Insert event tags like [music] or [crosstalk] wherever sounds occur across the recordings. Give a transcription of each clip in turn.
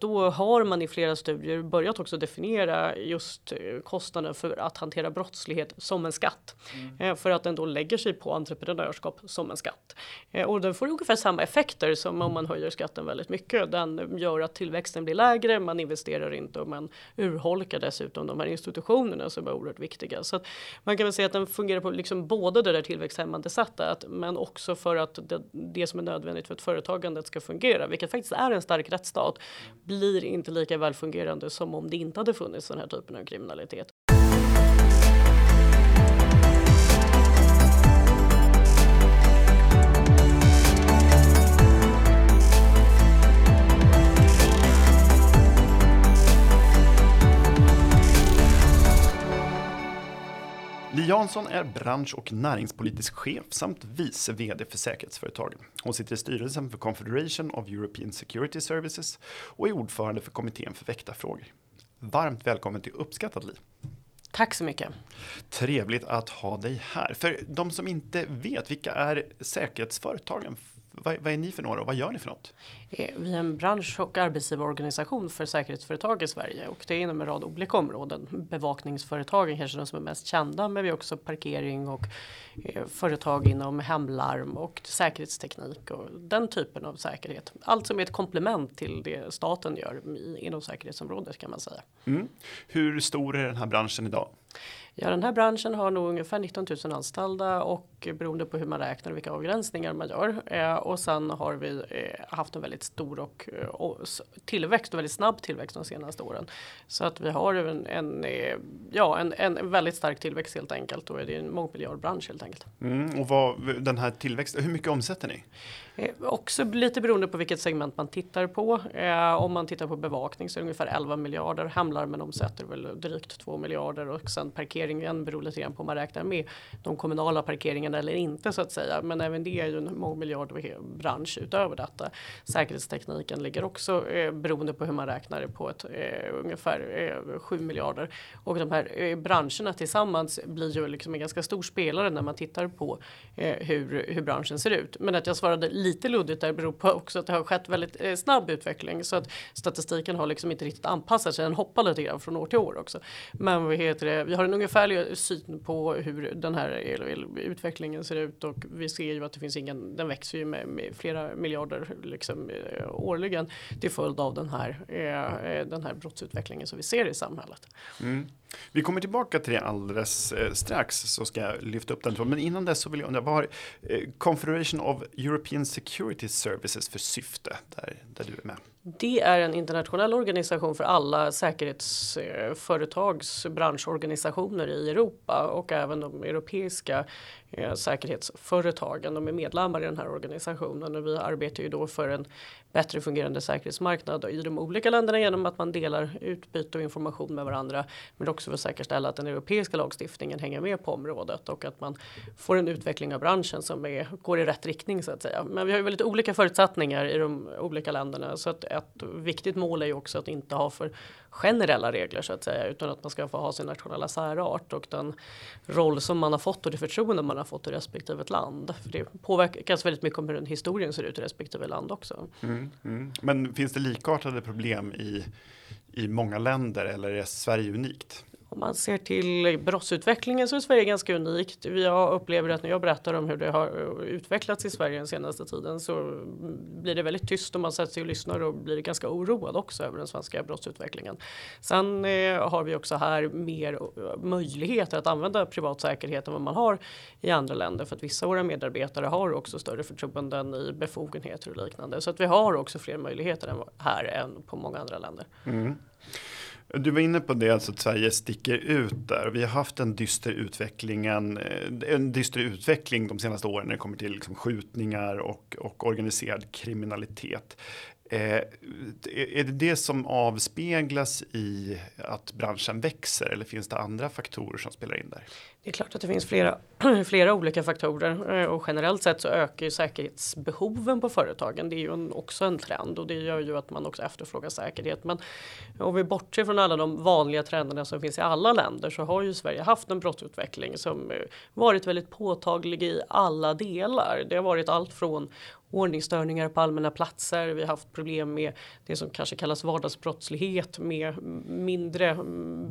Då har man i flera studier börjat också definiera just eh, kostnaden för att hantera brottslighet som en skatt. Mm. Eh, för att den då lägger sig på entreprenörskap som en skatt. Eh, och den får ungefär samma effekter som om man höjer skatten väldigt mycket. Den gör att tillväxten blir lägre, man investerar inte och man urholkar dessutom de här institutionerna som är oerhört viktiga. Så man kan väl säga att den fungerar på liksom både det där tillväxthämmande sättet men också för att det, det som är nödvändigt för att företagandet ska fungera, vilket faktiskt är en stark rättsstat blir inte lika välfungerande som om det inte hade funnits den här typen av kriminalitet. Li Jansson är bransch och näringspolitisk chef samt vice vd för säkerhetsföretagen. Hon sitter i styrelsen för Confederation of European Security Services och är ordförande för kommittén för väktarfrågor. Varmt välkommen till Uppskattat Li. Tack så mycket. Trevligt att ha dig här. För de som inte vet, vilka är säkerhetsföretagen vad, vad, är ni för några och vad gör ni för något? Eh, vi är en bransch och arbetsgivarorganisation för säkerhetsföretag i Sverige och det är inom en rad olika områden. Bevakningsföretagen kanske de som är mest kända men vi har också parkering och eh, företag inom hemlarm och säkerhetsteknik och den typen av säkerhet. Allt som är ett komplement till det staten gör inom säkerhetsområdet kan man säga. Mm. Hur stor är den här branschen idag? Ja, den här branschen har nog ungefär 19 000 anställda och beroende på hur man räknar och vilka avgränsningar man gör. Eh, och sen har vi haft en väldigt stor och, eh, och, tillväxt och väldigt snabb tillväxt de senaste åren. Så att vi har en, en eh, ja, en, en väldigt stark tillväxt helt enkelt och det är en mångmiljardbransch helt enkelt. Mm, och vad, den här tillväxten, hur mycket omsätter ni? Eh, också lite beroende på vilket segment man tittar på. Eh, om man tittar på bevakning så är det ungefär 11 miljarder. Hemlarmen omsätter väl drygt 2 miljarder och sen parkeringen beror lite grann på om man räknar med de kommunala parkeringarna eller inte så att säga. Men även det är ju en mångmiljardbransch utöver detta. Säkerhetstekniken ligger också eh, beroende på hur man räknar på ett eh, ungefär eh, 7 miljarder och de här eh, branscherna tillsammans blir ju liksom en ganska stor spelare när man tittar på eh, hur, hur branschen ser ut. Men att jag svarade lite luddigt där beror på också att det har skett väldigt eh, snabb utveckling så att statistiken har liksom inte riktigt anpassat sig. Den hoppar lite grann från år till år också. Men vad heter det? Vi har en ungefärlig syn på hur den här utvecklingen ser ut och vi ser ju att det finns ingen. Den växer ju med, med flera miljarder liksom eh, årligen till följd av den här eh, eh, den här brottsutvecklingen som vi ser i samhället. Mm. Vi kommer tillbaka till det alldeles eh, strax så ska jag lyfta upp den tråden. Men innan dess så vill jag undra vad har eh, Confederation of European Security Services för syfte där, där du är med? Det är en internationell organisation för alla säkerhetsföretags eh, branschorganisationer i Europa och även de europeiska eh, säkerhetsföretagen. De är medlemmar i den här organisationen och vi arbetar ju då för en bättre fungerande säkerhetsmarknad i de olika länderna genom att man delar utbyte och information med varandra. Men också för att säkerställa att den europeiska lagstiftningen hänger med på området och att man får en utveckling av branschen som är, går i rätt riktning så att säga. Men vi har ju väldigt olika förutsättningar i de olika länderna så att ett viktigt mål är ju också att inte ha för generella regler så att säga utan att man ska få ha sin nationella särart och den roll som man har fått och det förtroende man har fått i respektive land. För det påverkas väldigt mycket om hur den historien ser ut i respektive land också. Mm, mm. Men finns det likartade problem i i många länder eller är Sverige unikt? Om man ser till brottsutvecklingen så är Sverige ganska unikt. Jag upplever att när jag berättar om hur det har eh, utvecklats i Sverige den senaste tiden så mm, blir det väldigt tyst och man sätter sig och lyssnar och blir ganska oroad också över den svenska brottsutvecklingen. Sen eh, har vi också här mer eh, möjligheter att använda privat säkerhet än vad man har i andra länder för att vissa av våra medarbetare har också större förtroenden i befogenheter och liknande. Så att vi har också fler möjligheter än här än på många andra länder. Mm. Du var inne på det, alltså att Sverige sticker ut där. Vi har haft en dyster, utvecklingen, eh, en dyster utveckling de senaste åren när det kommer till liksom skjutningar och, och organiserad kriminalitet. Eh, är det det som avspeglas i att branschen växer eller finns det andra faktorer som spelar in där? Det är klart att det finns flera, [clears throat] flera olika faktorer eh, och generellt sett så ökar ju säkerhetsbehoven på företagen. Det är ju en, också en trend och det gör ju att man också efterfrågar säkerhet. Men om vi bortser från alla de vanliga trenderna som finns i alla länder så har ju Sverige haft en brottsutveckling som eh, varit väldigt påtaglig i alla delar. Det har varit allt från ordningsstörningar på allmänna platser. Vi har haft problem med det som kanske kallas vardagsbrottslighet med mindre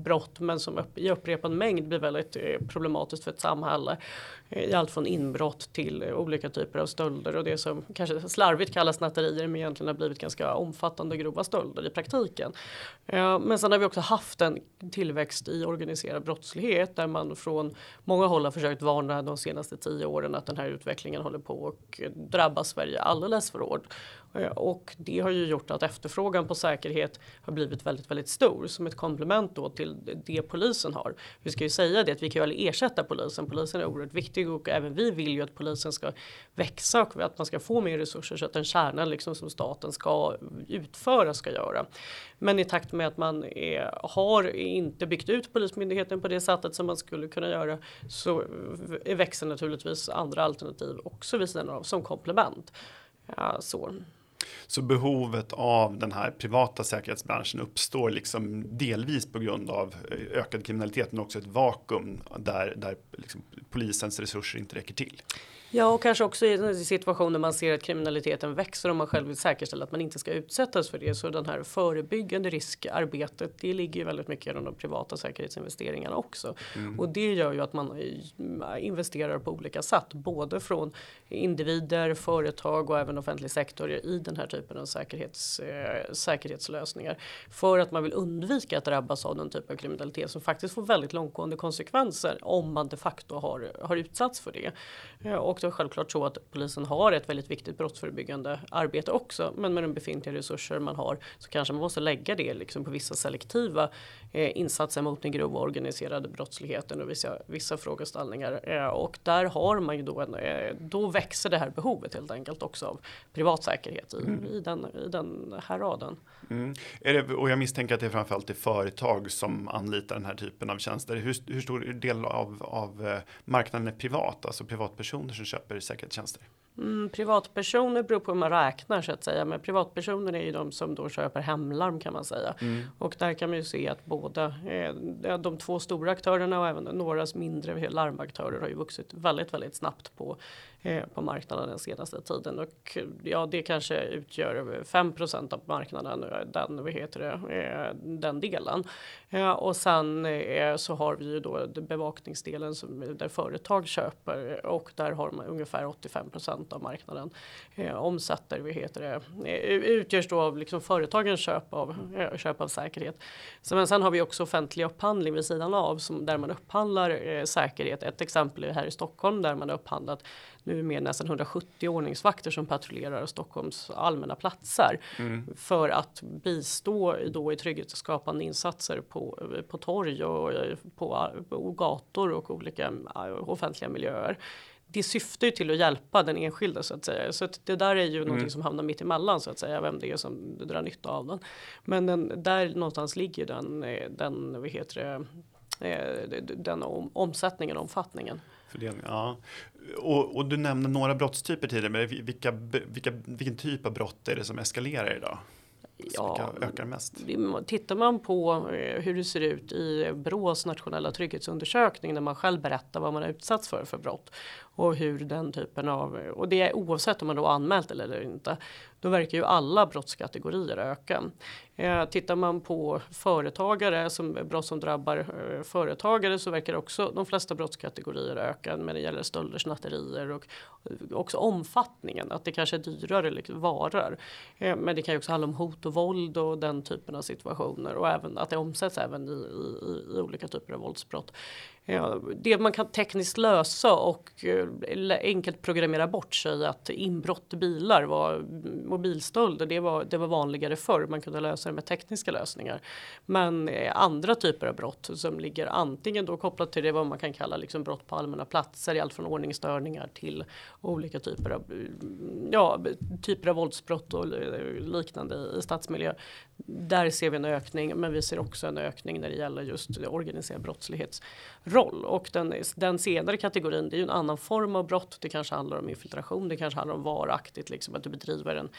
brott men som i upprepad mängd blir väldigt eh, problematiskt för ett samhälle. Eh, I allt från inbrott till eh, olika typer av stölder och det som kanske slarvigt kallas snatterier men egentligen har blivit ganska omfattande grova stölder i praktiken. Men sen har vi också haft en tillväxt i organiserad brottslighet där man från många håll har försökt varna de senaste tio åren att den här utvecklingen håller på att drabba Sverige alldeles för hårt. Eh, och det har ju gjort att efterfrågan på säkerhet har blivit väldigt, väldigt stor som ett komplement då till det polisen har. Vi ska ju säga det att vi kan ju aldrig ersätta polisen. Polisen är oerhört viktig och även vi vill ju att polisen ska växa och att man ska få mer resurser så att den kärnan liksom som staten ska utföra ska göra. Men i takt med att man är, har inte byggt ut polismyndigheten på det sättet som man skulle kunna göra så växer naturligtvis andra alternativ också vid sidan av som komplement. Ja, så. Så behovet av den här privata säkerhetsbranschen uppstår liksom delvis på grund av eh, ökad kriminalitet men också ett vakuum där, där liksom polisens resurser inte räcker till. Ja, och kanske också i en situation där man ser att kriminaliteten växer och man själv vill säkerställa att man inte ska utsättas för det. Så den här förebyggande riskarbetet, det ligger ju väldigt mycket i de privata säkerhetsinvesteringarna också. Mm. Och det gör ju att man investerar på olika sätt, både från individer, företag och även offentlig sektor i den här typen av säkerhets, eh, säkerhetslösningar. För att man vill undvika att drabbas av den typ av kriminalitet som faktiskt får väldigt långtgående konsekvenser om man de facto har, har utsatts för det. Eh, och också självklart så att polisen har ett väldigt viktigt brottsförebyggande arbete också. Men med de befintliga resurser man har så kanske man måste lägga det liksom på vissa selektiva eh, insatser mot den grova organiserade brottsligheten och vissa, vissa frågeställningar. Eh, och där har man ju då, en, eh, då växer det här behovet helt enkelt också av privat säkerhet i, mm. i, den, i den här raden. Mm. Är det, och jag misstänker att det är framförallt är företag som anlitar den här typen av tjänster. Hur, hur stor del av, av eh, marknaden är privat, alltså privatpersoner som köper säkerhetstjänster? Mm, privatpersoner beror på hur man räknar så att säga. Men privatpersoner är ju de som då köper hemlarm kan man säga. Mm. Och där kan man ju se att båda eh, de två stora aktörerna och även några mindre larmaktörer har ju vuxit väldigt, väldigt snabbt på Eh, på marknaden den senaste tiden och ja, det kanske utgör 5% av marknaden. Eh, den, vad heter det, eh, den delen och sen så har vi ju då bevakningsdelen som där företag köper och där har man ungefär 85 av marknaden omsätter. Vad heter det utgörs då av liksom företagens köp av köp av säkerhet. Så, men sen har vi också offentlig upphandling vid sidan av som där man upphandlar säkerhet. Ett exempel är här i Stockholm där man har upphandlat nu med nästan 170 ordningsvakter som patrullerar Stockholms allmänna platser mm. för att bistå då i trygghetsskapande insatser på, på torg och på, på gator och olika offentliga miljöer det syftar ju till att hjälpa den enskilde så att säga. Så att det där är ju mm. någonting som hamnar mitt emellan så att säga, vem det är som drar nytta av den. Men den, där någonstans ligger den, den, vad heter det, eh, den omsättningen, omfattningen. Fördelning, ja. Och, och, du nämnde några brottstyper tidigare, vilka, vilka, vilken typ av brott är det som eskalerar idag? Ja, ökar mest? Tittar man på eh, hur det ser ut i Brås nationella trygghetsundersökning när man själv berättar vad man har utsatts för för brott och hur den typen av och det är oavsett om man då anmält eller inte. Då verkar ju alla brottskategorier öka. Eh, tittar man på företagare som brott som drabbar eh, företagare så verkar också de flesta brottskategorier öka när det gäller stölder, snatterier och eh, också omfattningen att det kanske är dyrare liksom, varor. Eh, men det kan ju också handla om hot och våld och den typen av situationer och även att det omsätts även i, i, i olika typer av våldsbrott. Ja, det man kan tekniskt lösa och eh, enkelt programmera bort sig att inbrott i bilar var mobilstölder. Det var, det var vanligare förr. Man kunde lösa det med tekniska lösningar. Men eh, andra typer av brott som ligger antingen då kopplat till det vad man kan kalla liksom brott på allmänna platser, i allt från ordningsstörningar till olika typer av, ja, typer av våldsbrott och eh, liknande i stadsmiljö där ser vi en ökning, men vi ser också en ökning när det gäller just organiserad brottslighets roll. Och den, den senare kategorin, det är ju en annan form av brott. Det kanske handlar om infiltration, det kanske handlar om varaktigt, liksom att du bedriver en,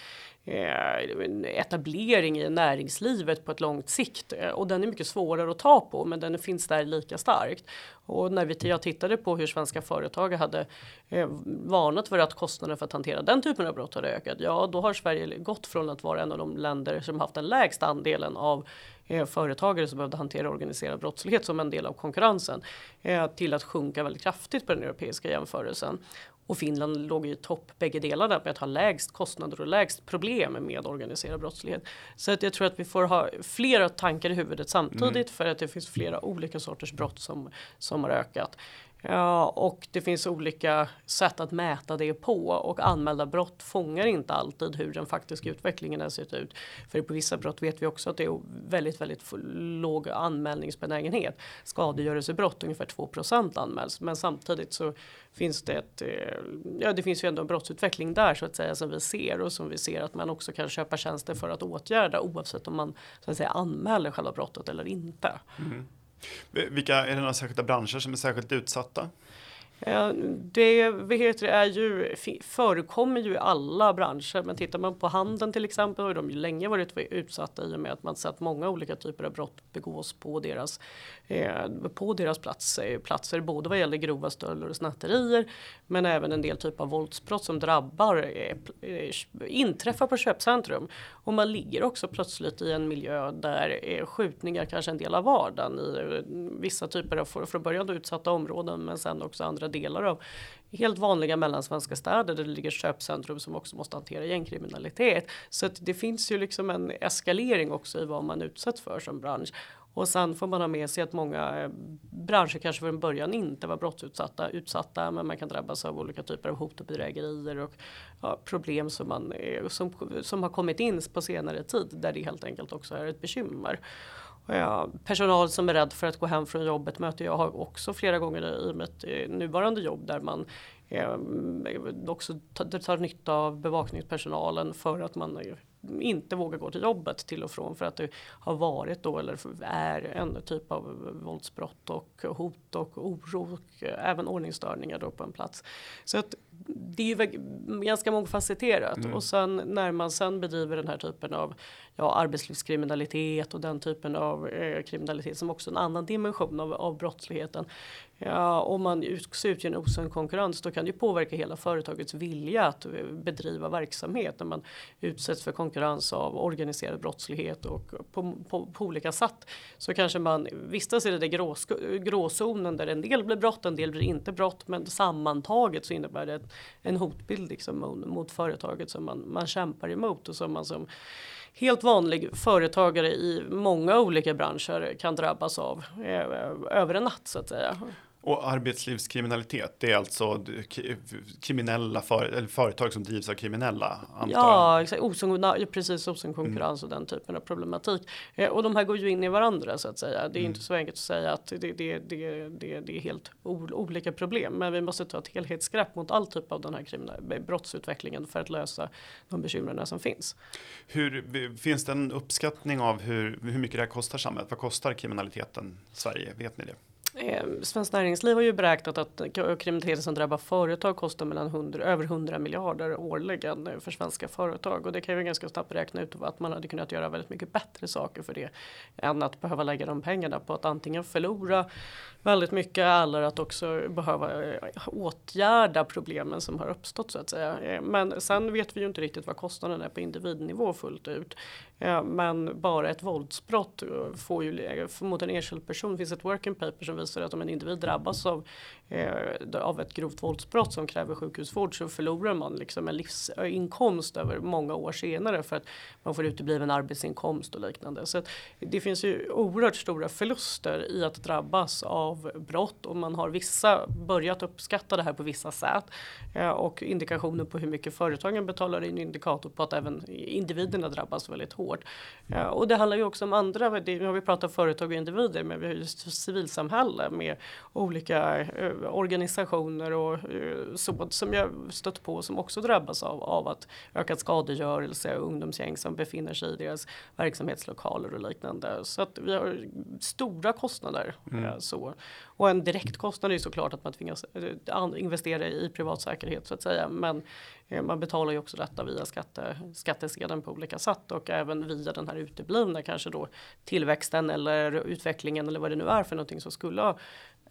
eh, en etablering i näringslivet på ett långt sikt. Och den är mycket svårare att ta på, men den finns där lika starkt. Och när vi, jag tittade på hur svenska företag hade eh, varnat för att kostnaden för att hantera den typen av brott hade ökat, ja då har Sverige gått från att vara en av de länder som haft den lägsta andelen av eh, företagare som behövde hantera organiserad brottslighet som en del av konkurrensen eh, till att sjunka väldigt kraftigt på den europeiska jämförelsen. Och Finland låg i topp bägge delarna med att ha lägst kostnader och lägst problem med organiserad brottslighet. Så att jag tror att vi får ha flera tankar i huvudet samtidigt mm. för att det finns flera olika sorters brott som, som har ökat. Ja, och det finns olika sätt att mäta det på och anmälda brott fångar inte alltid hur den faktiska utvecklingen har sett ut. För på vissa brott vet vi också att det är väldigt, väldigt låg anmälningsbenägenhet. Skadegörelsebrott ungefär 2% anmäls, men samtidigt så finns det ett, eh, ja det finns ju ändå en brottsutveckling där så att säga som vi ser och som vi ser att man också kan köpa tjänster för att åtgärda oavsett om man så att säga anmäler själva brottet eller inte. Mm. Vilka, är det några särskilda branscher som är särskilt utsatta? Det heter, är ju, förekommer ju i alla branscher, men tittar man på handeln till exempel har de ju länge varit utsatta i och med att man sett många olika typer av brott begås på deras, eh, på deras plats, eh, platser, både vad gäller grova stölder och snatterier, men även en del typer av våldsbrott som drabbar, eh, eh, inträffar på köpcentrum. Och man ligger också plötsligt i en miljö där eh, skjutningar kanske är en del av vardagen i eh, vissa typer av, från början utsatta områden, men sen också andra andra delar av helt vanliga mellansvenska städer där det ligger köpcentrum som också måste hantera gängkriminalitet. Så att det finns ju liksom en eskalering också i vad man utsätts för som bransch. Och sen får man ha med sig att många eh, branscher kanske från början inte var brottsutsatta, utsatta, men man kan drabbas av olika typer av hot och bedrägerier och ja, problem som, man, eh, som, som har kommit in på senare tid där det helt enkelt också är ett bekymmer. Personal som är rädd för att gå hem från jobbet möter jag också flera gånger i mitt eh, nuvarande jobb där man eh, också tar nytta av bevakningspersonalen för att man inte vågar gå till jobbet till och från för att det har varit då eller är en typ av våldsbrott och hot och oro och även ordningsstörningar då på en plats. Så att det är ju ganska mångfacetterat mm. och sen när man sen bedriver den här typen av ja, arbetslivskriminalitet och den typen av eh, kriminalitet som också är en annan dimension av, av brottsligheten. Ja, om man utgör en osund konkurrens då kan det påverka hela företagets vilja att eh, bedriva verksamhet när man utsätts för konkurrens av organiserad brottslighet och på, på, på olika sätt så kanske man vistas i den där gråzonen där en del blir brott, en del blir inte brott men sammantaget så innebär det en hotbild liksom mot, mot företaget som man, man kämpar emot och som man som helt vanlig företagare i många olika branscher kan drabbas av eh, över en natt så att säga. Och arbetslivskriminalitet, det är alltså kriminella för, företag som drivs av kriminella? Antar ja, exakt. Osund, precis. Osund konkurrens mm. och den typen av problematik. Eh, och de här går ju in i varandra så att säga. Det är mm. inte så enkelt att säga att det, det, det, det, det är helt olika problem. Men vi måste ta ett helhetsgrepp mot all typ av den här brottsutvecklingen för att lösa de bekymren som finns. Hur, finns det en uppskattning av hur, hur mycket det här kostar samhället? Vad kostar kriminaliteten Sverige? Vet ni det? Eh, Svenskt Näringsliv har ju beräknat att kriminaliteten som drabbar företag kostar mellan 100, över 100 miljarder årligen eh, för svenska företag och det kan ju ganska snabbt räkna ut att man hade kunnat göra väldigt mycket bättre saker för det än att behöva lägga de pengarna på att antingen förlora väldigt mycket eller att också behöva eh, åtgärda problemen som har uppstått så att säga. Ehm, men sen vet vi ju inte riktigt vad kostnaden är på individnivå fullt ut. Ehm, men bara ett våldsbrott eh, får ju mot en enskild person finns ett working paper som visar att om en individ drabbas av, eh, av ett grovt våldsbrott som kräver sjukhusvård så förlorar man liksom en livsinkomst över många år senare för att man får utebliven arbetsinkomst och liknande. Så det finns ju oerhört stora förluster i att drabbas av brott och man har vissa börjat uppskatta det här på vissa sätt eh, och indikationer på hur mycket företagen betalar in indikator på att även individerna drabbas väldigt hårt Eh, och det handlar ju också om andra, det, nu har vi pratat företag och individer, men vi har ju civilsamhälle med olika eh, organisationer och eh, så som jag stött på som också drabbas av, av att ökad skadegörelse, ungdomsgäng som befinner sig i deras verksamhetslokaler och liknande. Så att vi har stora kostnader. Mm. Eh, så. Och en direktkostnad är ju såklart att man tvingas investera i privat säkerhet så att säga. Men man betalar ju också detta via skatte, skattesedeln på olika sätt och även via den här uteblivna kanske då tillväxten eller utvecklingen eller vad det nu är för någonting som skulle ha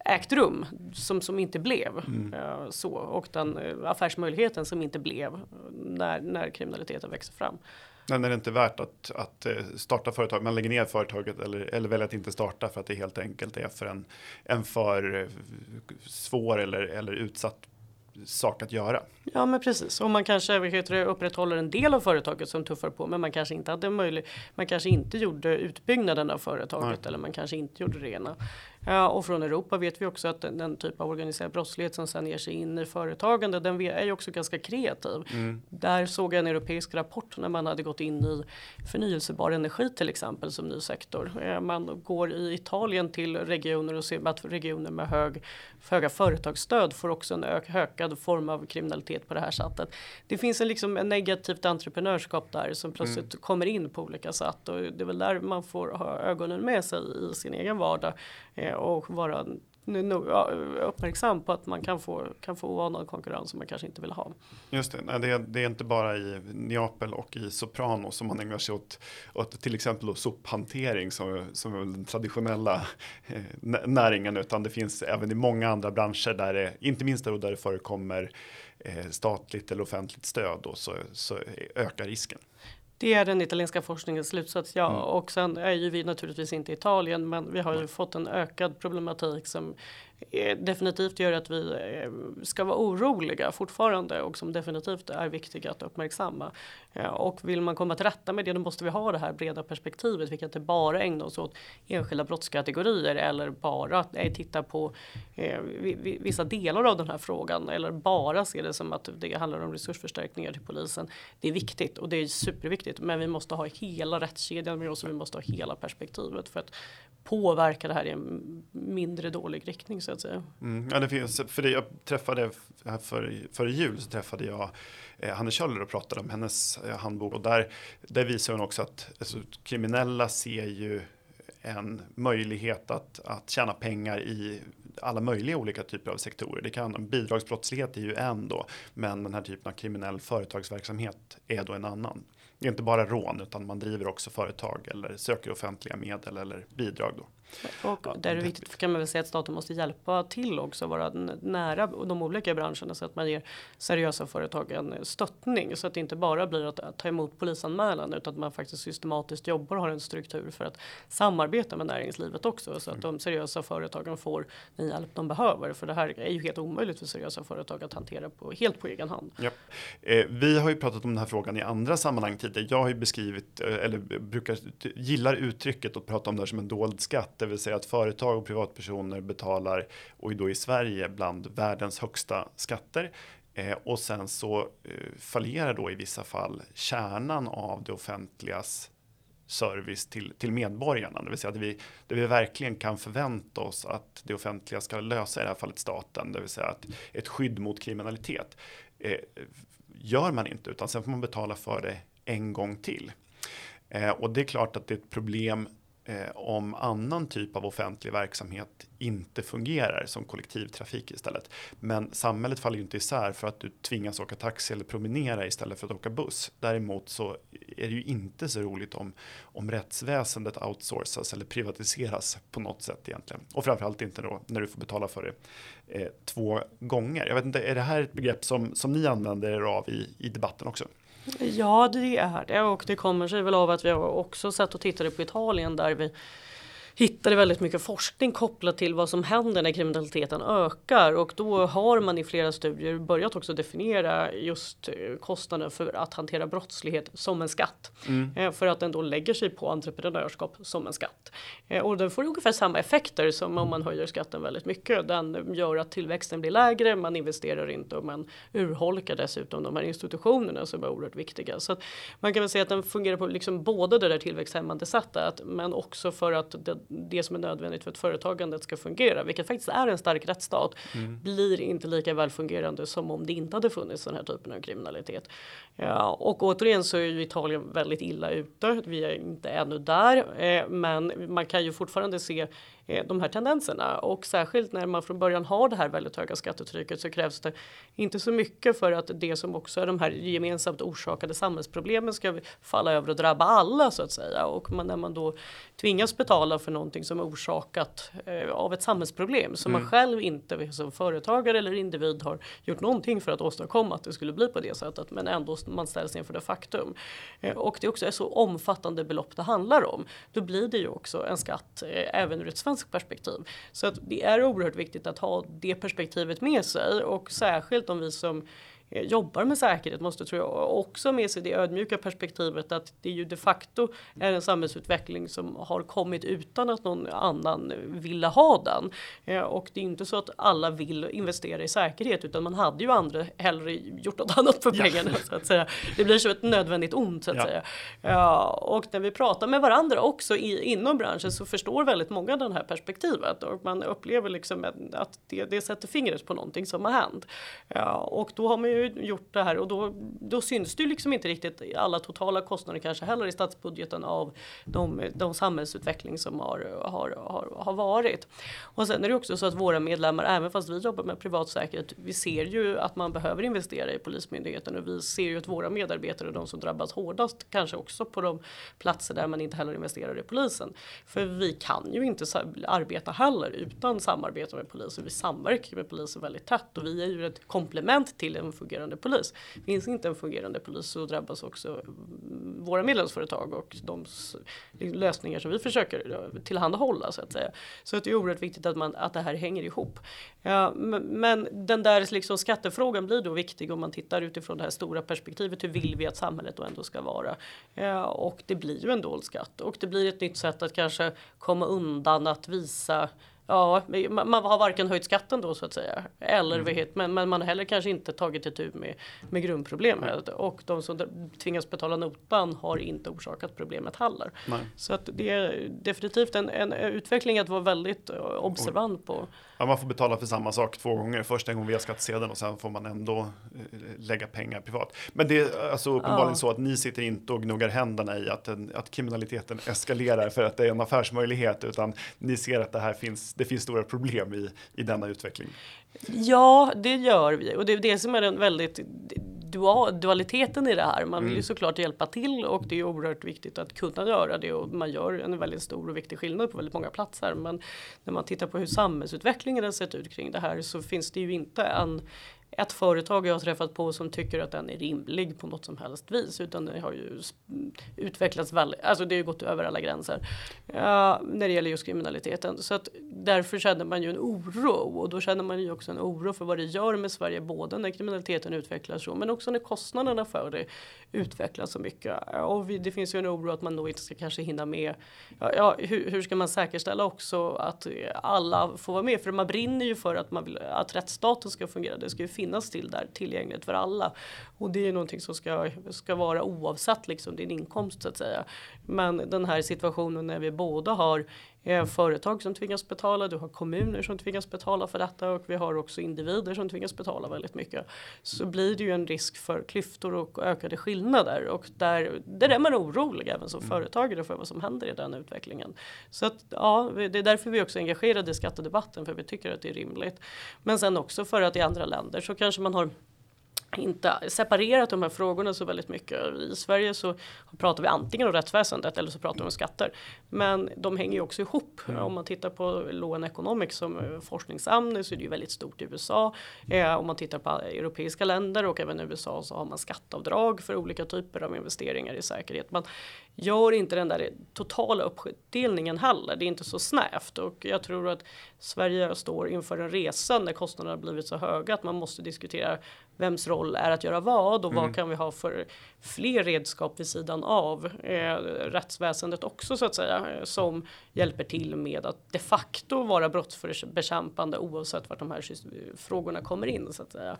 ägt rum som, som inte blev mm. uh, så och den uh, affärsmöjligheten som inte blev när, när kriminaliteten växer fram. Men är det inte värt att, att eh, starta företag, man lägger ner företaget eller, eller väljer att inte starta för att det helt enkelt är för en, en för eh, svår eller, eller utsatt sak att göra. Ja men precis och man kanske det, upprätthåller en del av företaget som tuffar på men man kanske inte hade möjlighet. Man kanske inte gjorde utbyggnaden av företaget Nej. eller man kanske inte gjorde det ena. Ja, och från Europa vet vi också att den, den typ av organiserad brottslighet som sen ger sig in i företagande, den är ju också ganska kreativ. Mm. Där såg jag en europeisk rapport när man hade gått in i förnyelsebar energi till exempel som ny sektor. Man går i Italien till regioner och ser att regioner med hög, höga företagsstöd får också en ökad form av kriminalitet på det här sättet. Det finns en, liksom, en negativt entreprenörskap där som plötsligt mm. kommer in på olika sätt och det är väl där man får ha ögonen med sig i sin egen vardag eh, och vara uppmärksam på att man kan få, kan få oanad konkurrens som man kanske inte vill ha. Just det, Nej, det, är, det är inte bara i Neapel och i Soprano som man ägnar sig åt, åt till exempel sophantering som, som är den traditionella eh, näringen utan det finns även i många andra branscher där det, inte minst där, där det förekommer eh, statligt eller offentligt stöd då, så, så ökar risken. Det är den italienska forskningens slutsats, ja. Mm. Och sen är ju vi naturligtvis inte Italien, men vi har ju fått en ökad problematik som Eh, definitivt gör att vi eh, ska vara oroliga fortfarande och som definitivt är viktiga att uppmärksamma. Eh, och vill man komma till rätta med det då måste vi ha det här breda perspektivet. Vi kan inte bara ägna oss åt enskilda brottskategorier eller bara titta på vissa delar av den här frågan eller bara se det som att det handlar om resursförstärkningar till polisen. Det är viktigt och det är superviktigt men vi måste ha hela rättskedjan med oss och vi måste ha hela perspektivet för att påverka det här i en mindre dålig riktning så att säga. Mm, ja, det finns, för det jag träffade här före för jul så träffade jag eh, Hanne Kjöller och pratade om hennes eh, handbok och där, där visar hon också att alltså, kriminella ser ju en möjlighet att, att tjäna pengar i alla möjliga olika typer av sektorer. Det kan, bidragsbrottslighet är ju en då, men den här typen av kriminell företagsverksamhet är då en annan. Det är inte bara rån utan man driver också företag eller söker offentliga medel eller bidrag. Då. Och ja, där är det viktigt kan man väl säga att staten måste hjälpa till också vara nära de olika branscherna så att man ger seriösa företag en stöttning så att det inte bara blir att ta emot polisanmälan utan att man faktiskt systematiskt jobbar och har en struktur för att samarbeta med näringslivet också så att de seriösa företagen får den hjälp de behöver för det här är ju helt omöjligt för seriösa företag att hantera på helt på egen hand. Ja. Eh, vi har ju pratat om den här frågan i andra sammanhang tidigare. Jag har ju beskrivit eh, eller brukar gillar uttrycket och prata om det här som en dold skatt det vill säga att företag och privatpersoner betalar, och då i Sverige, bland världens högsta skatter. Eh, och sen så eh, fallerar då i vissa fall kärnan av det offentligas service till, till medborgarna. Det vill säga att vi, det vi verkligen kan förvänta oss att det offentliga ska lösa, i det här fallet staten, det vill säga att ett skydd mot kriminalitet. Eh, gör man inte, utan sen får man betala för det en gång till. Eh, och det är klart att det är ett problem eh, om annan typ av offentlig verksamhet inte fungerar som kollektivtrafik istället. Men samhället faller ju inte isär för att du tvingas åka taxi eller promenera istället för att åka buss. Däremot så är det ju inte så roligt om, om rättsväsendet outsourcas eller privatiseras på något sätt egentligen. Och framförallt inte då när du får betala för det eh, två gånger. Jag vet inte, är det här ett begrepp som, som ni använder er av i, i debatten också? Ja, det är det. Och det kommer sig väl av att vi har också sett och tittade på Italien där vi hittade väldigt mycket forskning kopplat till vad som händer när kriminaliteten ökar och då har man i flera studier börjat också definiera just eh, kostnaden för att hantera brottslighet som en skatt. Mm. Eh, för att den då lägger sig på entreprenörskap som en skatt. Eh, och den får ungefär samma effekter som om man höjer skatten väldigt mycket. Den gör att tillväxten blir lägre, man investerar inte och man urholkar dessutom de här institutionerna som är oerhört viktiga. Så man kan väl säga att den fungerar på liksom både det där tillväxthämmande sättet men också för att det, det som är nödvändigt för att företagandet ska fungera, vilket faktiskt är en stark rättsstat, mm. blir inte lika väl fungerande som om det inte hade funnits den här typen av kriminalitet. Ja, och återigen så är ju Italien väldigt illa ute. Vi är inte ännu där, eh, men man kan ju fortfarande se de här tendenserna och särskilt när man från början har det här väldigt höga skattetrycket så krävs det inte så mycket för att det som också är de här gemensamt orsakade samhällsproblemen ska falla över och drabba alla så att säga och man, när man då tvingas betala för någonting som är orsakat eh, av ett samhällsproblem som mm. man själv inte som företagare eller individ har gjort någonting för att åstadkomma att det skulle bli på det sättet men ändå man ställs inför det faktum. Eh, och det också är så omfattande belopp det handlar om. Då blir det ju också en skatt eh, även ur ett svenskt perspektiv. Så att det är oerhört viktigt att ha det perspektivet med sig och särskilt om vi som jobbar med säkerhet måste tror jag också med sig det ödmjuka perspektivet att det ju de facto är en samhällsutveckling som har kommit utan att någon annan ville ha den. Eh, och det är inte så att alla vill investera i säkerhet utan man hade ju andra hellre gjort något [laughs] annat för pengarna ja. så att säga. Det blir så ett nödvändigt ont så att ja. säga. Ja, och när vi pratar med varandra också i, inom branschen så förstår väldigt många det här perspektivet och man upplever liksom att det, det sätter fingret på någonting som har hänt. Ja, och då har man ju ju gjort det här och då, då syns det ju liksom inte riktigt alla totala kostnader kanske heller i statsbudgeten av de, de samhällsutveckling som har, har, har, har varit. Och sen är det också så att våra medlemmar, även fast vi jobbar med privat säkerhet, vi ser ju att man behöver investera i Polismyndigheten och vi ser ju att våra medarbetare är de som drabbas hårdast, kanske också på de platser där man inte heller investerar i polisen. För vi kan ju inte arbeta heller utan samarbete med polisen. Vi samverkar med polisen väldigt tätt och vi är ju ett komplement till en fungerande polis. Finns inte en fungerande polis så drabbas också mm, våra medlemsföretag och de lösningar som vi försöker eh, tillhandahålla så att säga. Så att det är oerhört viktigt att, man, att det här hänger ihop. Ja, men den där liksom skattefrågan blir då viktig om man tittar utifrån det här stora perspektivet. Hur vill vi att samhället då ändå ska vara? Ja, och det blir ju en dold skatt och det blir ett nytt sätt att kanske komma undan att visa Ja, man har varken höjt skatten då så att säga. Eller mm. men, men man har heller kanske inte tagit itu med, med grundproblemet. Och de som tvingas betala notan har inte orsakat problemet heller. Nej. Så att det är definitivt en, en utveckling att vara väldigt eh, observant på. Ja, man får betala för samma sak två gånger. Först en gång via skattsedeln och sen får man ändå eh, lägga pengar privat. Men det är alltså uppenbarligen ja. så att ni sitter inte och gnuggar händerna i att, att kriminaliteten eskalerar för att det är en affärsmöjlighet utan ni ser att det här finns, det finns stora problem i, i denna utveckling. Ja, det gör vi och det är det som är den väldigt dualiteten i det här. Man vill ju mm. såklart hjälpa till och det är oerhört viktigt att kunna göra det och man gör en väldigt stor och viktig skillnad på väldigt många platser. Men när man tittar på hur samhällsutvecklingen har sett ut kring det här så finns det ju inte en ett företag jag har träffat på som tycker att den är rimlig på något som helst vis utan det har ju utvecklats väldigt, alltså det har ju gått över alla gränser uh, när det gäller just kriminaliteten. Så att därför känner man ju en oro och då känner man ju också en oro för vad det gör med Sverige både när kriminaliteten utvecklas så men också när kostnaderna för det utvecklas så mycket. Och vi, det finns ju en oro att man då inte ska kanske hinna med ja, ja hur, hur, ska man säkerställa också att alla får vara med? För man brinner ju för att man vill att rättsstaten ska fungera. Det ska ju finnas till där tillgängligt för alla. Och det är någonting som ska, ska vara oavsett liksom din inkomst så att säga. Men den här situationen när vi båda har eh, företag som tvingas betala, du har kommuner som tvingas betala för detta och vi har också individer som tvingas betala väldigt mycket. Så blir det ju en risk för klyftor och ökade skillnader och där, där är man orolig även som mm. företagare för vad som händer i den utvecklingen. Så att ja, det är därför vi också är engagerade i skattedebatten för vi tycker att det är rimligt. Men sen också för att i andra länder så kanske man har inte separerat de här frågorna så väldigt mycket. I Sverige så pratar vi antingen om rättsväsendet eller så pratar vi om skatter. Men de hänger ju också ihop. Mm. Om man tittar på Law and Economics som forskningsämne så är det ju väldigt stort i USA. Eh, om man tittar på europeiska länder och även USA så har man skatteavdrag för olika typer av investeringar i säkerhet. Man, gör inte den där totala uppdelningen heller. Det är inte så snävt och jag tror att Sverige står inför en resa när kostnaderna blivit så höga att man måste diskutera vems roll är att göra vad och mm. vad kan vi ha för fler redskap vid sidan av eh, rättsväsendet också så att säga som hjälper till med att de facto vara brottsbekämpande oavsett vart de här frågorna kommer in så att säga.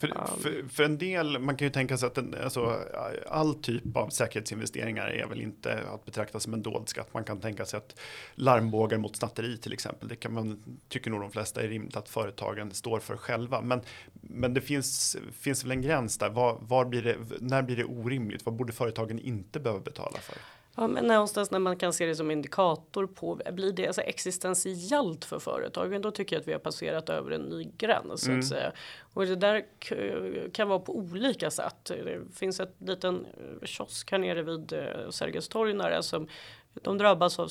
För, för, för, en del, man kan ju tänka sig att en, alltså, all typ av säkerhetsinvesteringar är väl inte att betrakta som en dold skatt. Man kan tänka sig att larmbågar mot snatteri till exempel, det kan man, tycker nog de flesta är rimligt att företagen står för själva. Men, men det finns, finns väl en gräns där, var, var blir det, när blir det orimligt? Vad borde företagen inte behöva betala för? Ja, men någonstans när man kan se det som indikator på, blir det alltså existentiellt för företagen, då tycker jag att vi har passerat över en ny gräns. Mm. Att säga. Och det där kan vara på olika sätt. Det finns ett liten eh, kiosk här nere vid eh, Sergels torg nära som de drabbas av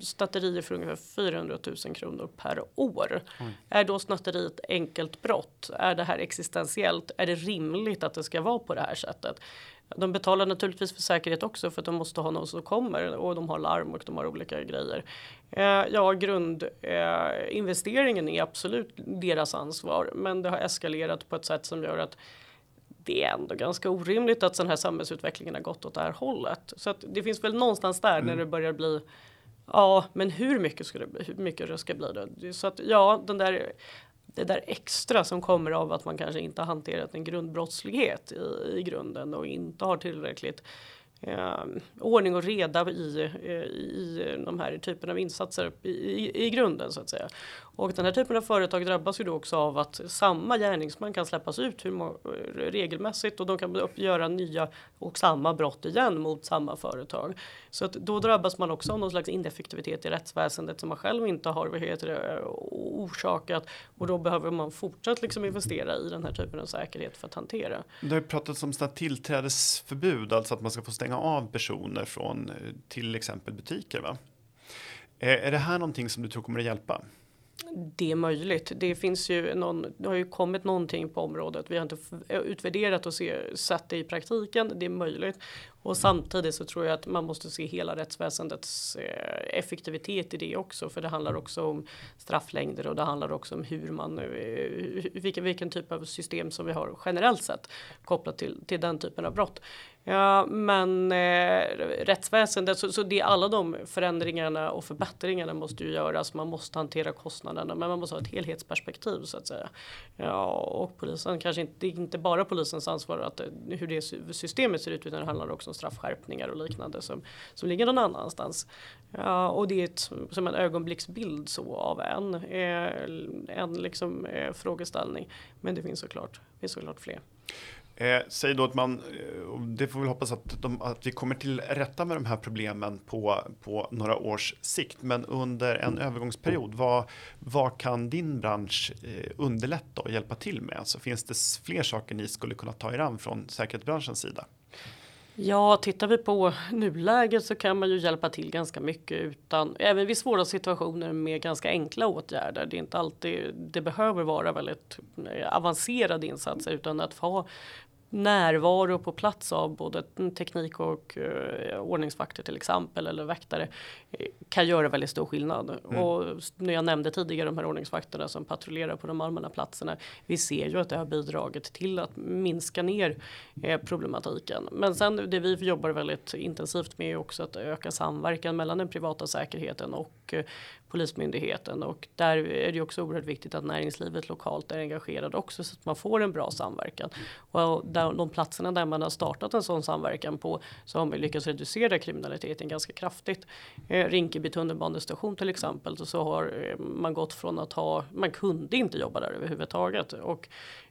snatterier för ungefär 400 000 kronor per år. Mm. Är då snatteri ett enkelt brott? Är det här existentiellt? Är det rimligt att det ska vara på det här sättet? De betalar naturligtvis för säkerhet också för att de måste ha någon som kommer och de har larm och de har olika grejer. Eh, ja, grundinvesteringen eh, är absolut deras ansvar, men det har eskalerat på ett sätt som gör att det är ändå ganska orimligt att den här samhällsutvecklingen har gått åt det här hållet. Så att det finns väl någonstans där mm. när det börjar bli Ja, men hur mycket ska det bli? Hur mycket det ska bli det? Så att ja, den där det där extra som kommer av att man kanske inte har hanterat en grundbrottslighet i, i grunden och inte har tillräckligt eh, ordning och reda i, eh, i, i de här typen av insatser i, i, grunden så att säga. Och den här typen av företag drabbas ju då också av att samma gärningsman kan släppas ut hur, regelmässigt och de kan göra nya och samma brott igen mot samma företag. Så att då drabbas man också av någon slags ineffektivitet i rättsväsendet som man själv inte har vad heter det, orsakat och då behöver man fortsatt liksom investera i den här typen av säkerhet för att hantera. Det har ju pratats om tillträdesförbud, alltså att man ska få stänga av personer från eh, till exempel butiker. Va? Eh, är det här någonting som du tror kommer att hjälpa? Det är möjligt. Det finns ju någon, det har ju kommit någonting på området. Vi har inte utvärderat och se, sett det i praktiken. Det är möjligt. Och samtidigt så tror jag att man måste se hela rättsväsendets eh, effektivitet i det också. För det handlar också om strafflängder och det handlar också om hur man, eh, vilken, vilken typ av system som vi har generellt sett kopplat till, till den typen av brott. Ja, men eh, rättsväsendet, så, så det alla de förändringarna och förbättringarna måste ju göras. Man måste hantera kostnaderna, men man måste ha ett helhetsperspektiv så att säga. Ja, och polisen kanske inte, det är inte bara polisens ansvar att hur det systemet ser ut, utan det handlar också om straffskärpningar och liknande som, som ligger någon annanstans. Ja, och det är ett, som en ögonblicksbild så av en, eh, en liksom, eh, frågeställning. Men det finns såklart, finns såklart fler. Eh, säg då att man, eh, det får vi hoppas att, de, att, vi kommer till rätta med de här problemen på, på några års sikt. Men under en övergångsperiod, vad, vad kan din bransch underlätta och hjälpa till med? Så finns det fler saker ni skulle kunna ta er an från säkerhetsbranschens sida? Ja, tittar vi på nuläget så kan man ju hjälpa till ganska mycket utan även vid svåra situationer med ganska enkla åtgärder. Det är inte alltid det behöver vara väldigt eh, avancerade insatser utan att få närvaro på plats av både teknik och uh, ordningsvakter till exempel eller väktare eh, kan göra väldigt stor skillnad. Mm. Och när jag nämnde tidigare de här ordningsvakterna som patrullerar på de allmänna platserna. Vi ser ju att det har bidragit till att minska ner eh, problematiken. Men sen det vi jobbar väldigt intensivt med är också att öka samverkan mellan den privata säkerheten och eh, Polismyndigheten och där är det också oerhört viktigt att näringslivet lokalt är engagerad också så att man får en bra samverkan. Och där, de platserna där man har startat en sån samverkan på så har man lyckats reducera kriminaliteten ganska kraftigt. Eh, Rinkeby tunnelbanestation till exempel så har eh, man gått från att ha, man kunde inte jobba där överhuvudtaget och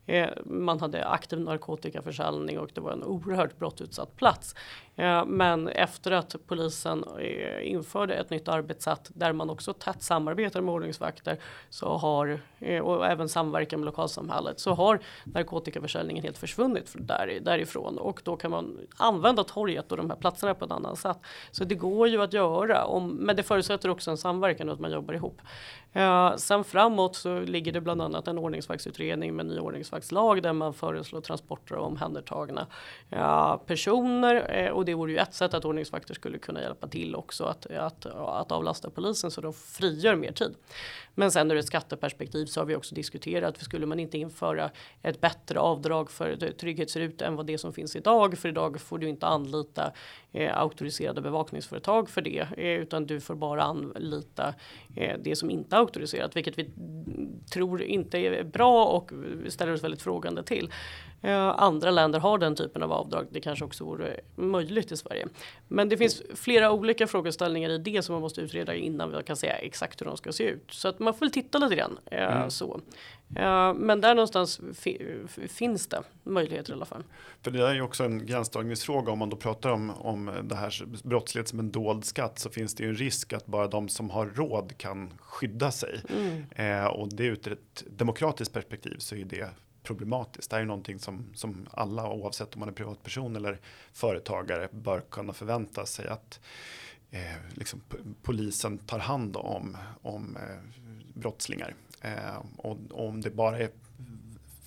Eh, man hade aktiv narkotikaförsäljning och det var en oerhört brottutsatt plats. Eh, men efter att polisen eh, införde ett nytt arbetssätt där man också tätt samarbetar med ordningsvakter så har, eh, och även samverkar med lokalsamhället så har narkotikaförsäljningen helt försvunnit där, därifrån och då kan man använda torget och de här platserna på ett annat sätt. Så det går ju att göra, om, men det förutsätter också en samverkan och att man jobbar ihop. Eh, sen framåt så ligger det bland annat en ordningsvaktsutredning med ny ordningsvaktslag där man föreslår transporter av omhändertagna eh, personer eh, och det vore ju ett sätt att ordningsvakter skulle kunna hjälpa till också att, att, att avlasta polisen så de frigör mer tid. Men sen ur ett skatteperspektiv så har vi också diskuterat för skulle man inte införa ett bättre avdrag för trygghetsrut än vad det som finns idag för idag får du inte anlita eh, auktoriserade bevakningsföretag för det eh, utan du får bara anlita eh, det som inte auktoriserat vilket vi tror inte är bra och ställer oss väldigt frågande till. Andra länder har den typen av avdrag. Det kanske också vore möjligt i Sverige. Men det finns flera olika frågeställningar i det som man måste utreda innan vi kan säga exakt hur de ska se ut. Så att man får titta lite grann. Mm. Så. Men där någonstans finns det möjligheter i alla fall. För det är ju också en gränsdragningsfråga om man då pratar om, om det här brottslighet som en dold skatt så finns det ju en risk att bara de som har råd kan skydda sig. Mm. Eh, och det ur ett demokratiskt perspektiv så är det problematiskt. Det här är någonting som, som alla oavsett om man är privatperson eller företagare bör kunna förvänta sig att eh, liksom, polisen tar hand om, om eh, brottslingar. Eh, och, och, om det bara är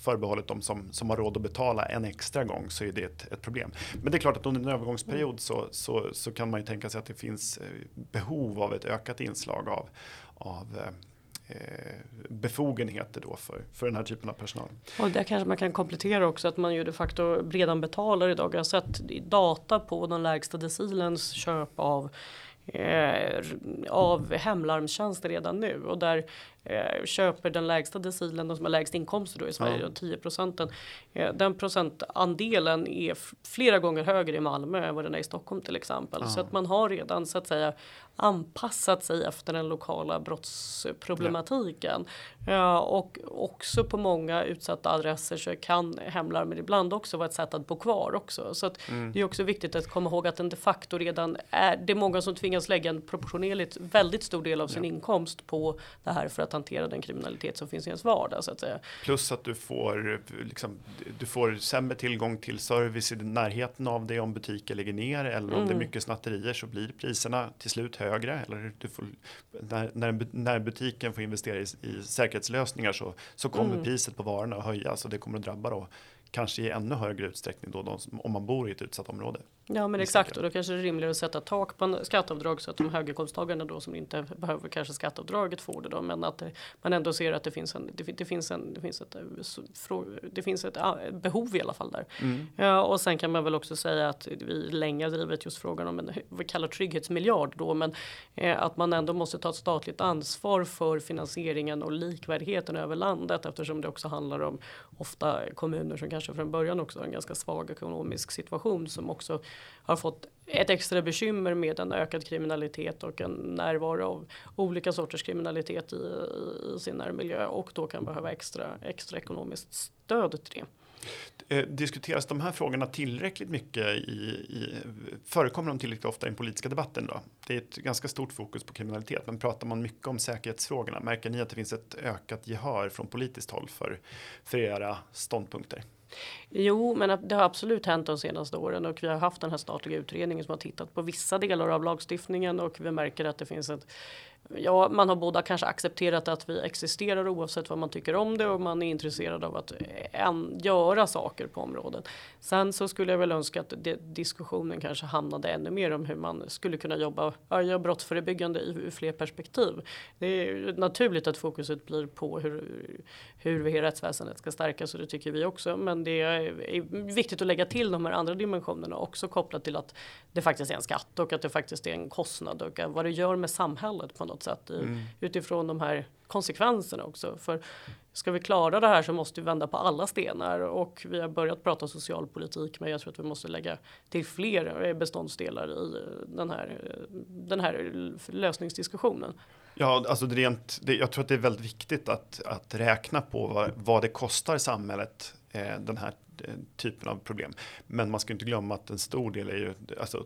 förbehållet de som, som har råd att betala en extra gång så är det ett, ett problem. Men det är klart att under en övergångsperiod så, så, så kan man ju tänka sig att det finns eh, behov av ett ökat inslag av, av eh, eh, befogenheter då för, för den här typen av personal. Och där kanske man kan komplettera också att man ju de facto redan betalar idag. Jag har sett data på den lägsta decilens köp av eh, av hemlarmstjänster redan nu och där eh, köper den lägsta decilen, de som har lägst inkomster då i Sverige, ja. 10 procenten. Eh, den procentandelen är flera gånger högre i Malmö än vad den är i Stockholm till exempel. Ja. Så att man har redan så att säga anpassat sig efter den lokala brottsproblematiken. Ja. och också på många utsatta adresser så kan hemlarmen ibland också vara ett sätt att bo kvar också. Så att mm. det är också viktigt att komma ihåg att den de facto redan är, det är många som tvingas lägga en proportionerligt väldigt stor del av sin inkomst på det här för att hantera den kriminalitet som finns i ens vardag så att säga. Plus att du får, liksom, du får sämre tillgång till service i närheten av dig om butiker lägger ner eller om mm. det är mm. mycket snatterier så blir priserna till slut högre eller du får, när, när, när butiken får investera i, i säkerhetslösningar så, så kommer mm. priset på varorna att höjas och det kommer att drabba då kanske i ännu högre utsträckning då de, om man bor i ett utsatt område. Ja men exakt och då kanske det är rimligare att sätta tak på skatteavdrag så att de höginkomsttagarna då som inte behöver kanske skatteavdraget får det då men att det, man ändå ser att det finns en det, det finns en det finns ett det finns ett behov i alla fall där. Mm. Ja, och sen kan man väl också säga att vi länge drivit just frågan om en vi kallar trygghetsmiljard då men eh, att man ändå måste ta ett statligt ansvar för finansieringen och likvärdigheten över landet eftersom det också handlar om ofta kommuner som kanske från början också har en ganska svag ekonomisk situation som också har fått ett extra bekymmer med en ökad kriminalitet och en närvaro av olika sorters kriminalitet i, i, i sin närmiljö och då kan behöva extra, extra ekonomiskt stöd till det. Eh, diskuteras de här frågorna tillräckligt mycket i, i, förekommer de tillräckligt ofta i den politiska debatten då? Det är ett ganska stort fokus på kriminalitet, men pratar man mycket om säkerhetsfrågorna? Märker ni att det finns ett ökat gehör från politiskt håll för, för era ståndpunkter? Jo, men det har absolut hänt de senaste åren och vi har haft den här statliga utredningen som har tittat på vissa delar av lagstiftningen och vi märker att det finns ett ja, man har båda kanske accepterat att vi existerar oavsett vad man tycker om det och man är intresserad av att eh, en, göra saker på området. Sen så skulle jag väl önska att det, diskussionen kanske hamnade ännu mer om hur man skulle kunna jobba ja, brottsförebyggande i, i fler perspektiv. Det är naturligt att fokuset blir på hur, hur vi rättsväsendet ska stärkas och det tycker vi också. Men det är viktigt att lägga till de här andra dimensionerna också kopplat till att det faktiskt är en skatt och att det faktiskt är en kostnad och vad det gör med samhället på något sätt mm. utifrån de här konsekvenserna också. För ska vi klara det här så måste vi vända på alla stenar och vi har börjat prata socialpolitik men jag tror att vi måste lägga till fler beståndsdelar i den här, den här lösningsdiskussionen. Ja, alltså det rent, det, jag tror att det är väldigt viktigt att, att räkna på vad, vad det kostar samhället eh, den här eh, typen av problem. Men man ska inte glömma att en stor del är ju, alltså,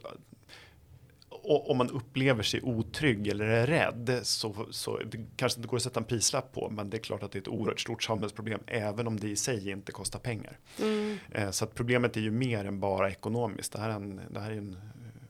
om man upplever sig otrygg eller är rädd så, så det kanske inte går att sätta en prislapp på men det är klart att det är ett oerhört stort samhällsproblem även om det i sig inte kostar pengar. Mm. Eh, så att problemet är ju mer än bara ekonomiskt. Det här är en, det här är en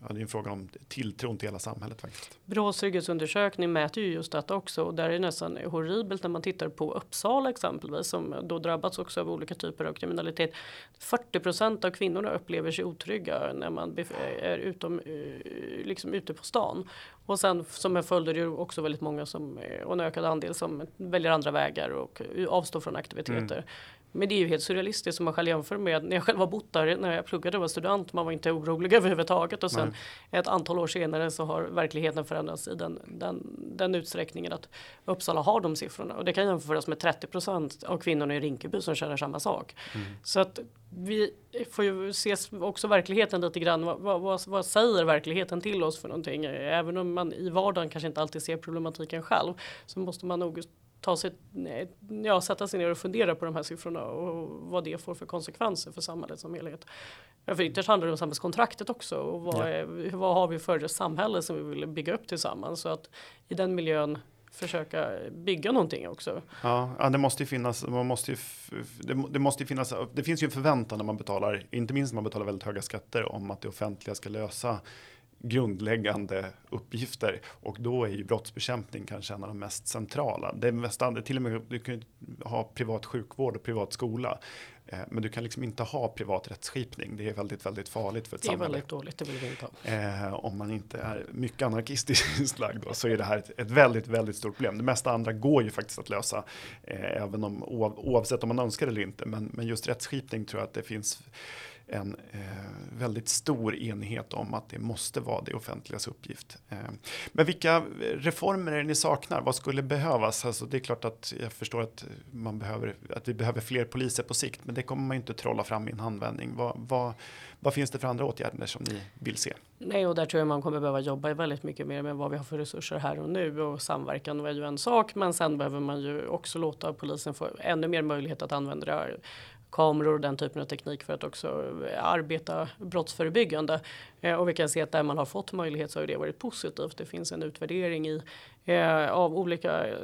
ja, det är en fråga om tilltron till hela samhället faktiskt. Brås trygghetsundersökning mäter ju just detta också och där är det nästan horribelt när man tittar på Uppsala exempelvis som då drabbats också av olika typer av kriminalitet. 40% av kvinnorna upplever sig otrygga när man är utom, eh, liksom ute på stan. Och sen som en följd är det också väldigt många som, eh, och en ökad andel som väljer andra vägar och avstår från aktiviteter. Mm. Men det är ju helt surrealistiskt om man själv jämför med när jag själv har bott där när jag pluggade och var student. Man var inte orolig [laughs] överhuvudtaget och sen Nej. ett antal år senare så har verkligheten förändrats i den, den, den utsträckningen att Uppsala har de siffrorna och det kan jämföras med 30% av kvinnorna i Rinkeby som känner samma sak. Mm. Så att vi får ju se också verkligheten lite grann. Vad, vad, vad, säger verkligheten till oss för någonting? Även om man i vardagen kanske inte alltid ser problematiken själv så måste man nog ta sig, ja, sätta sig ner och fundera på de här siffrorna och vad det får för konsekvenser för samhället som helhet. För ytterst handlar det om samhällskontraktet också och vad, är, vad har vi för samhälle som vi vill bygga upp tillsammans så att i den miljön försöka bygga någonting också. Ja, ja det måste ju finnas, man måste ju, det, det, måste ju finnas, det finns ju en förväntan när man betalar, inte minst när man betalar väldigt höga skatter om att det offentliga ska lösa grundläggande uppgifter och då är ju brottsbekämpning kanske en av de mest centrala. Det mest, till och med du kan ha privat sjukvård och privat skola. Eh, men du kan liksom inte ha privat rättsskipning. Det är väldigt, väldigt farligt för ett samhälle. Det är väldigt dåligt, det vill vi inte ha. Eh, om man inte är mycket anarkistiskt [laughs] lagd då, så är det här ett, ett, väldigt, väldigt stort problem. Det mesta andra går ju faktiskt att lösa, eh, även om oavsett om man önskar det eller inte. Men, men just rättsskipning tror jag att det finns en eh, väldigt stor enighet om att det måste vara det offentligas uppgift. Eh, men vilka reformer är det ni saknar? Vad skulle behövas? Alltså det är klart att jag förstår att, man behöver, att vi behöver fler poliser på sikt, men det kommer man ju inte trolla fram i en handvändning. Vad, vad, vad finns det för andra åtgärder som ni vill se? Nej, och där tror jag man kommer behöva jobba väldigt mycket mer med vad vi har för resurser här och nu och samverkan var ju en sak, men sen behöver man ju också låta polisen få ännu mer möjlighet att använda det kameror och den typen av teknik för att också eh, arbeta brottsförebyggande. Eh, och vi kan se att där man har fått möjlighet så har det varit positivt. Det finns en utvärdering i eh, av olika eh,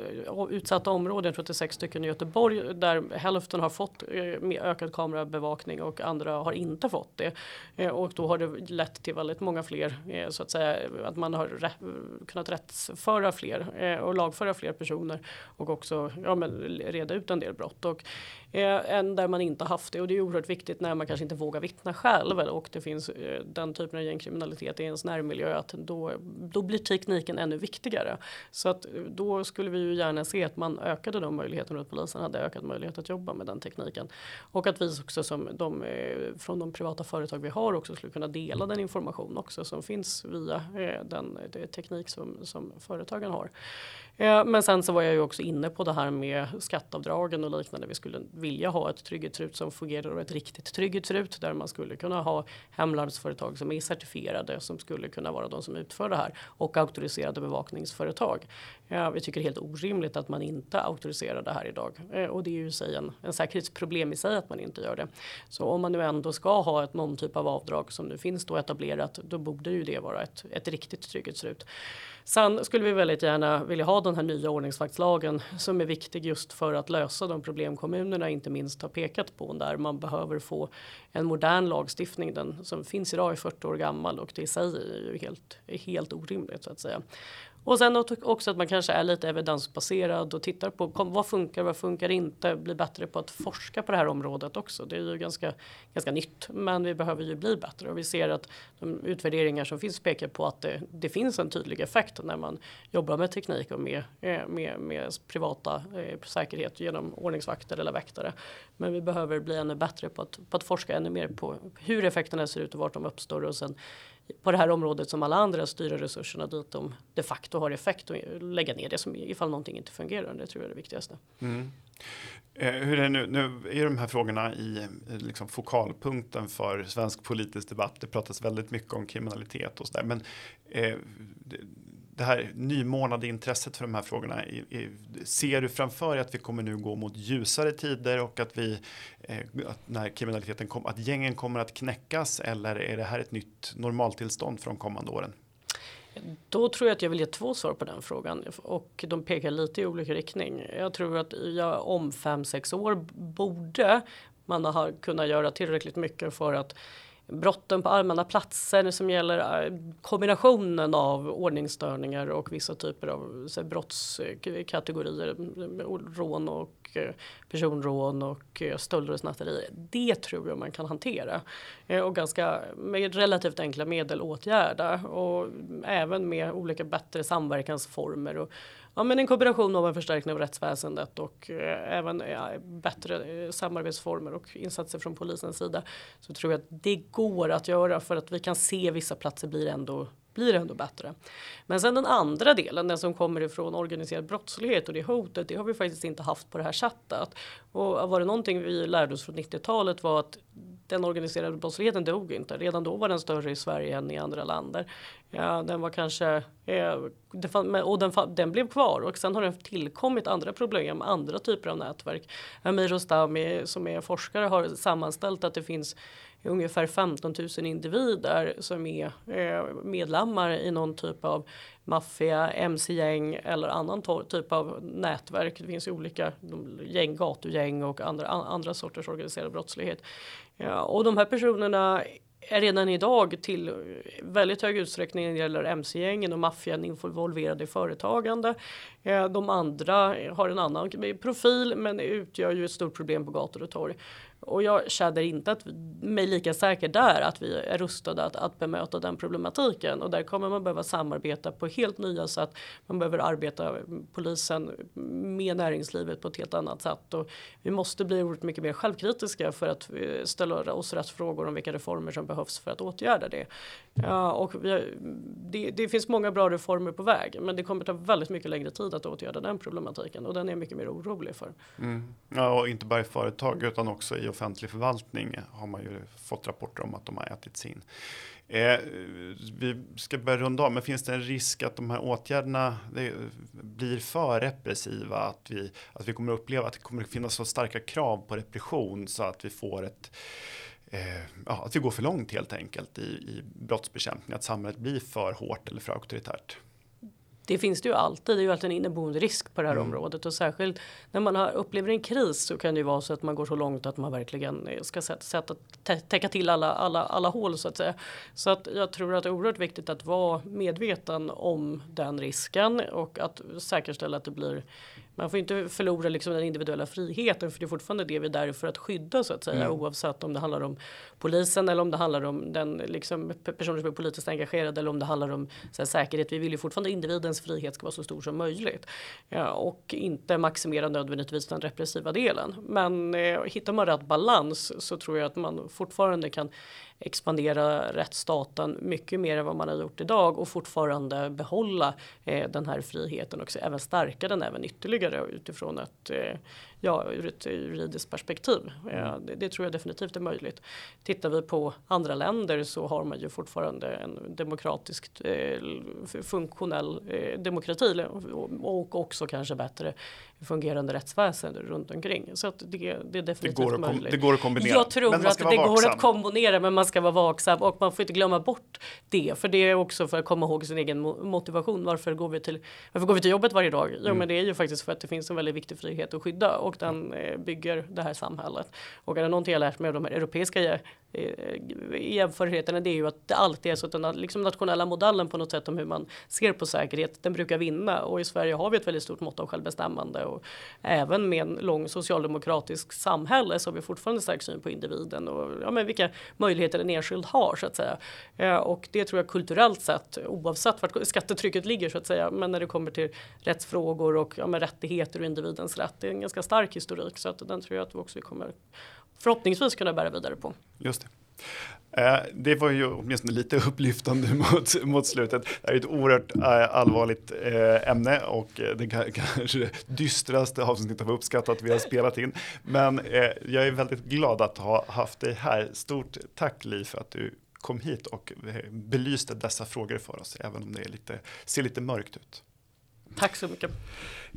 utsatta områden, jag tror att det är sex stycken i Göteborg, där hälften har fått eh, ökad kamerabevakning och andra har inte fått det. Eh, och då har det lett till väldigt många fler, eh, så att säga, att man har rä kunnat rättsföra fler eh, och lagföra fler personer och också ja, men, reda ut en del brott. Och, eh, än där man inte haft det och det är oerhört viktigt när man kanske inte vågar vittna själv och det finns eh, den typen av gängkriminalitet i ens närmiljö att då, då blir tekniken ännu viktigare. Så att eh, då skulle vi ju gärna se att man ökade de möjligheterna och att polisen hade ökat möjlighet att jobba med den tekniken. Och att vi också som de, eh, från de privata företag vi har också skulle kunna dela den information också som finns via eh, den teknik som, som företagen har. Men sen så var jag ju också inne på det här med skatteavdragen och liknande. Vi skulle vilja ha ett trygghetsrut som fungerar och ett riktigt trygghetsrut där man skulle kunna ha hemlarmsföretag som är certifierade som skulle kunna vara de som utför det här och auktoriserade bevakningsföretag. Ja, vi tycker det är helt orimligt att man inte auktoriserar det här idag eh, och det är ju i sig en, en säkerhetsproblem i sig att man inte gör det. Så om man nu ändå ska ha ett någon typ av avdrag som nu finns då etablerat, då borde ju det vara ett, ett riktigt trygghetsrut. Sen skulle vi väldigt gärna vilja ha den här nya ordningsvaktslagen som är viktig just för att lösa de problem kommunerna inte minst har pekat på där man behöver få en modern lagstiftning. Den som finns idag är 40 år gammal och det i sig är ju helt, helt orimligt så att säga. Och sen också att man kanske är lite evidensbaserad och tittar på vad funkar, vad funkar inte, bli bättre på att forska på det här området också. Det är ju ganska, ganska nytt, men vi behöver ju bli bättre och vi ser att de utvärderingar som finns pekar på att det, det finns en tydlig effekt när man jobbar med teknik och med, eh, med, med privata eh, säkerhet genom ordningsvakter eller väktare. Men vi behöver bli ännu bättre på att, på att forska ännu mer på hur effekterna ser ut och vart de uppstår och sen på det här området som alla andra styra resurserna dit de de facto har effekt och lägga ner det som ifall någonting inte fungerar. Det tror jag är det viktigaste. Mm. Eh, hur är det nu? Nu är de här frågorna i liksom fokalpunkten för svensk politisk debatt. Det pratas väldigt mycket om kriminalitet och så där. Men eh, det här nymornade intresset för de här frågorna. ser du framför dig att vi kommer nu gå mot ljusare tider och att vi eh, att när kriminaliteten kommer, att gängen kommer att knäckas eller är det här ett nytt normaltillstånd för de kommande åren? Då tror jag att jag vill ge två svar på den frågan och de pekar lite i olika riktning. Jag tror att jag om fem sex år borde man ha kunnat göra tillräckligt mycket för att brotten på allmänna platser som gäller eh, kombinationen av ordningsstörningar och vissa typer av så, brottskategorier, eh, rån och eh, personrån och stölder och snatterier. Det tror jag man kan hantera och ganska med relativt enkla medel åtgärda och även med olika bättre samverkansformer och ja, men en kombination av en förstärkning av rättsväsendet och eh, även ja, bättre eh, samarbetsformer och insatser från polisens sida så tror jag att det går att göra för att vi kan se vissa platser blir ändå blir ändå bättre. Men sen den andra delen, den som kommer ifrån organiserad brottslighet och det hotet, det har vi faktiskt inte haft på det här sättet. Och var det någonting vi lärde oss från 90-talet var att den organiserade brottsligheten dog inte. Redan då var den större i Sverige än i andra länder. Ja, den var kanske, eh, fann, och den, den, blev kvar och sen har det tillkommit andra problem, andra typer av nätverk. Amir Rostami som är forskare har sammanställt att det finns ungefär 15 000 individer som är eh, medlemmar i någon typ av maffia, mc-gäng eller annan typ av nätverk. Det finns ju olika gäng, gatugäng och andra, andra sorters organiserad brottslighet. Ja, och de här personerna är redan idag till väldigt hög utsträckning när det gäller mc-gängen och maffian involverade i företagande. De andra har en annan profil men utgör ju ett stort problem på gator och torg. Och jag känner inte att mig lika säker där att vi är rustade att, att bemöta den problematiken och där kommer man behöva samarbeta på helt nya sätt. Man behöver arbeta polisen med näringslivet på ett helt annat sätt och vi måste bli oerhört mycket mer självkritiska för att eh, ställa oss rätt frågor om vilka reformer som behövs för att åtgärda det. Ja, och har, det, det, finns många bra reformer på väg men det kommer ta väldigt mycket längre tid att åtgärda den problematiken och den är jag mycket mer orolig för. Mm. Ja, och inte bara i företag utan också i offentlig förvaltning har man ju fått rapporter om att de har ätit in. Eh, vi ska börja runda av, men finns det en risk att de här åtgärderna blir för repressiva? Att vi, att vi kommer uppleva att det kommer finnas så starka krav på repression så att vi får ett eh, ja, att vi går för långt helt enkelt i, i brottsbekämpning, att samhället blir för hårt eller för auktoritärt det finns det ju alltid. Det är ju alltid en inneboende risk på det här mm. området och särskilt när man har, upplever en kris så kan det ju vara så att man går så långt att man verkligen ska sätta, sätta täcka till alla, alla, alla hål så att säga. Så att jag tror att det är oerhört viktigt att vara medveten om den risken och att säkerställa att det blir man får inte förlora liksom den individuella friheten för det är fortfarande det vi är där för att skydda så att säga mm. oavsett om det handlar om polisen eller om det handlar om den liksom, personer som är politiskt engagerade eller om det handlar om här, säkerhet. Vi vill ju fortfarande individens frihet ska vara så stor som möjligt ja, och inte maximera nödvändigtvis den repressiva delen. Men eh, hittar man rätt balans så tror jag att man fortfarande kan expandera rättsstaten mycket mer än vad man har gjort idag och fortfarande behålla eh, den här friheten och även stärka den även ytterligare utifrån att eh, ja, ur ett juridiskt perspektiv. Mm. Det, det, tror jag definitivt är möjligt. Tittar vi på andra länder så har man ju fortfarande en demokratiskt eh, funktionell eh, demokrati och också kanske bättre fungerande rättsväsende runt omkring. Så att det, det är definitivt det går möjligt. Det går att kombinera. Jag tror att det vaksam. går att kombinera men man ska vara vaksam och man får inte glömma bort det. För det är också för att komma ihåg sin egen motivation. Varför går vi till, varför går vi till jobbet varje dag? Jo mm. men det är ju faktiskt för att det finns en väldigt viktig frihet att skydda och och den eh, bygger det här samhället. Och är det någonting jag lärt mig av de här europeiska eh, eh, jämförelserna det är ju att det alltid är så att den liksom nationella modellen på något sätt om hur man ser på säkerhet den brukar vinna och i Sverige har vi ett väldigt stort mått av självbestämmande och även med en lång socialdemokratisk samhälle så har vi fortfarande stark syn på individen och ja, men vilka möjligheter en enskild har så att säga. Och det tror jag kulturellt sett oavsett vart skattetrycket ligger så att säga men när det kommer till rättsfrågor och ja, men rättigheter och individens rätt det är en ganska stark historik så att den tror jag att vi också kommer förhoppningsvis kunna bära vidare på. Just det. Eh, det var ju åtminstone lite upplyftande [laughs] mot, mot slutet. Det är ett oerhört eh, allvarligt eh, ämne och det [laughs] kanske dystraste avsnittet av uppskattat vi har spelat in. Men jag är väldigt glad att ha haft dig här. Stort tack Li för att du kom hit och belyste dessa frågor för oss, även om det lite, ser lite mörkt ut. Tack så mycket.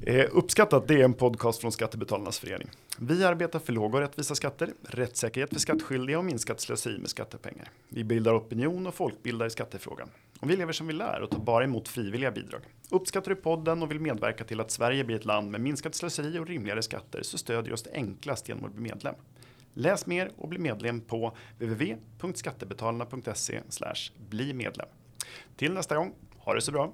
Eh, uppskattat, det är en podcast från Skattebetalarnas förening. Vi arbetar för låga och rättvisa skatter, rättssäkerhet för skattskyldiga och minskat slöseri med skattepengar. Vi bildar opinion och folkbildar i skattefrågan. Och vi lever som vi lär och tar bara emot frivilliga bidrag. Uppskattar du podden och vill medverka till att Sverige blir ett land med minskat slöseri och rimligare skatter så stödjer oss det enklast genom att bli medlem. Läs mer och bli medlem på www.skattebetalarna.se bli medlem. Till nästa gång, ha det så bra!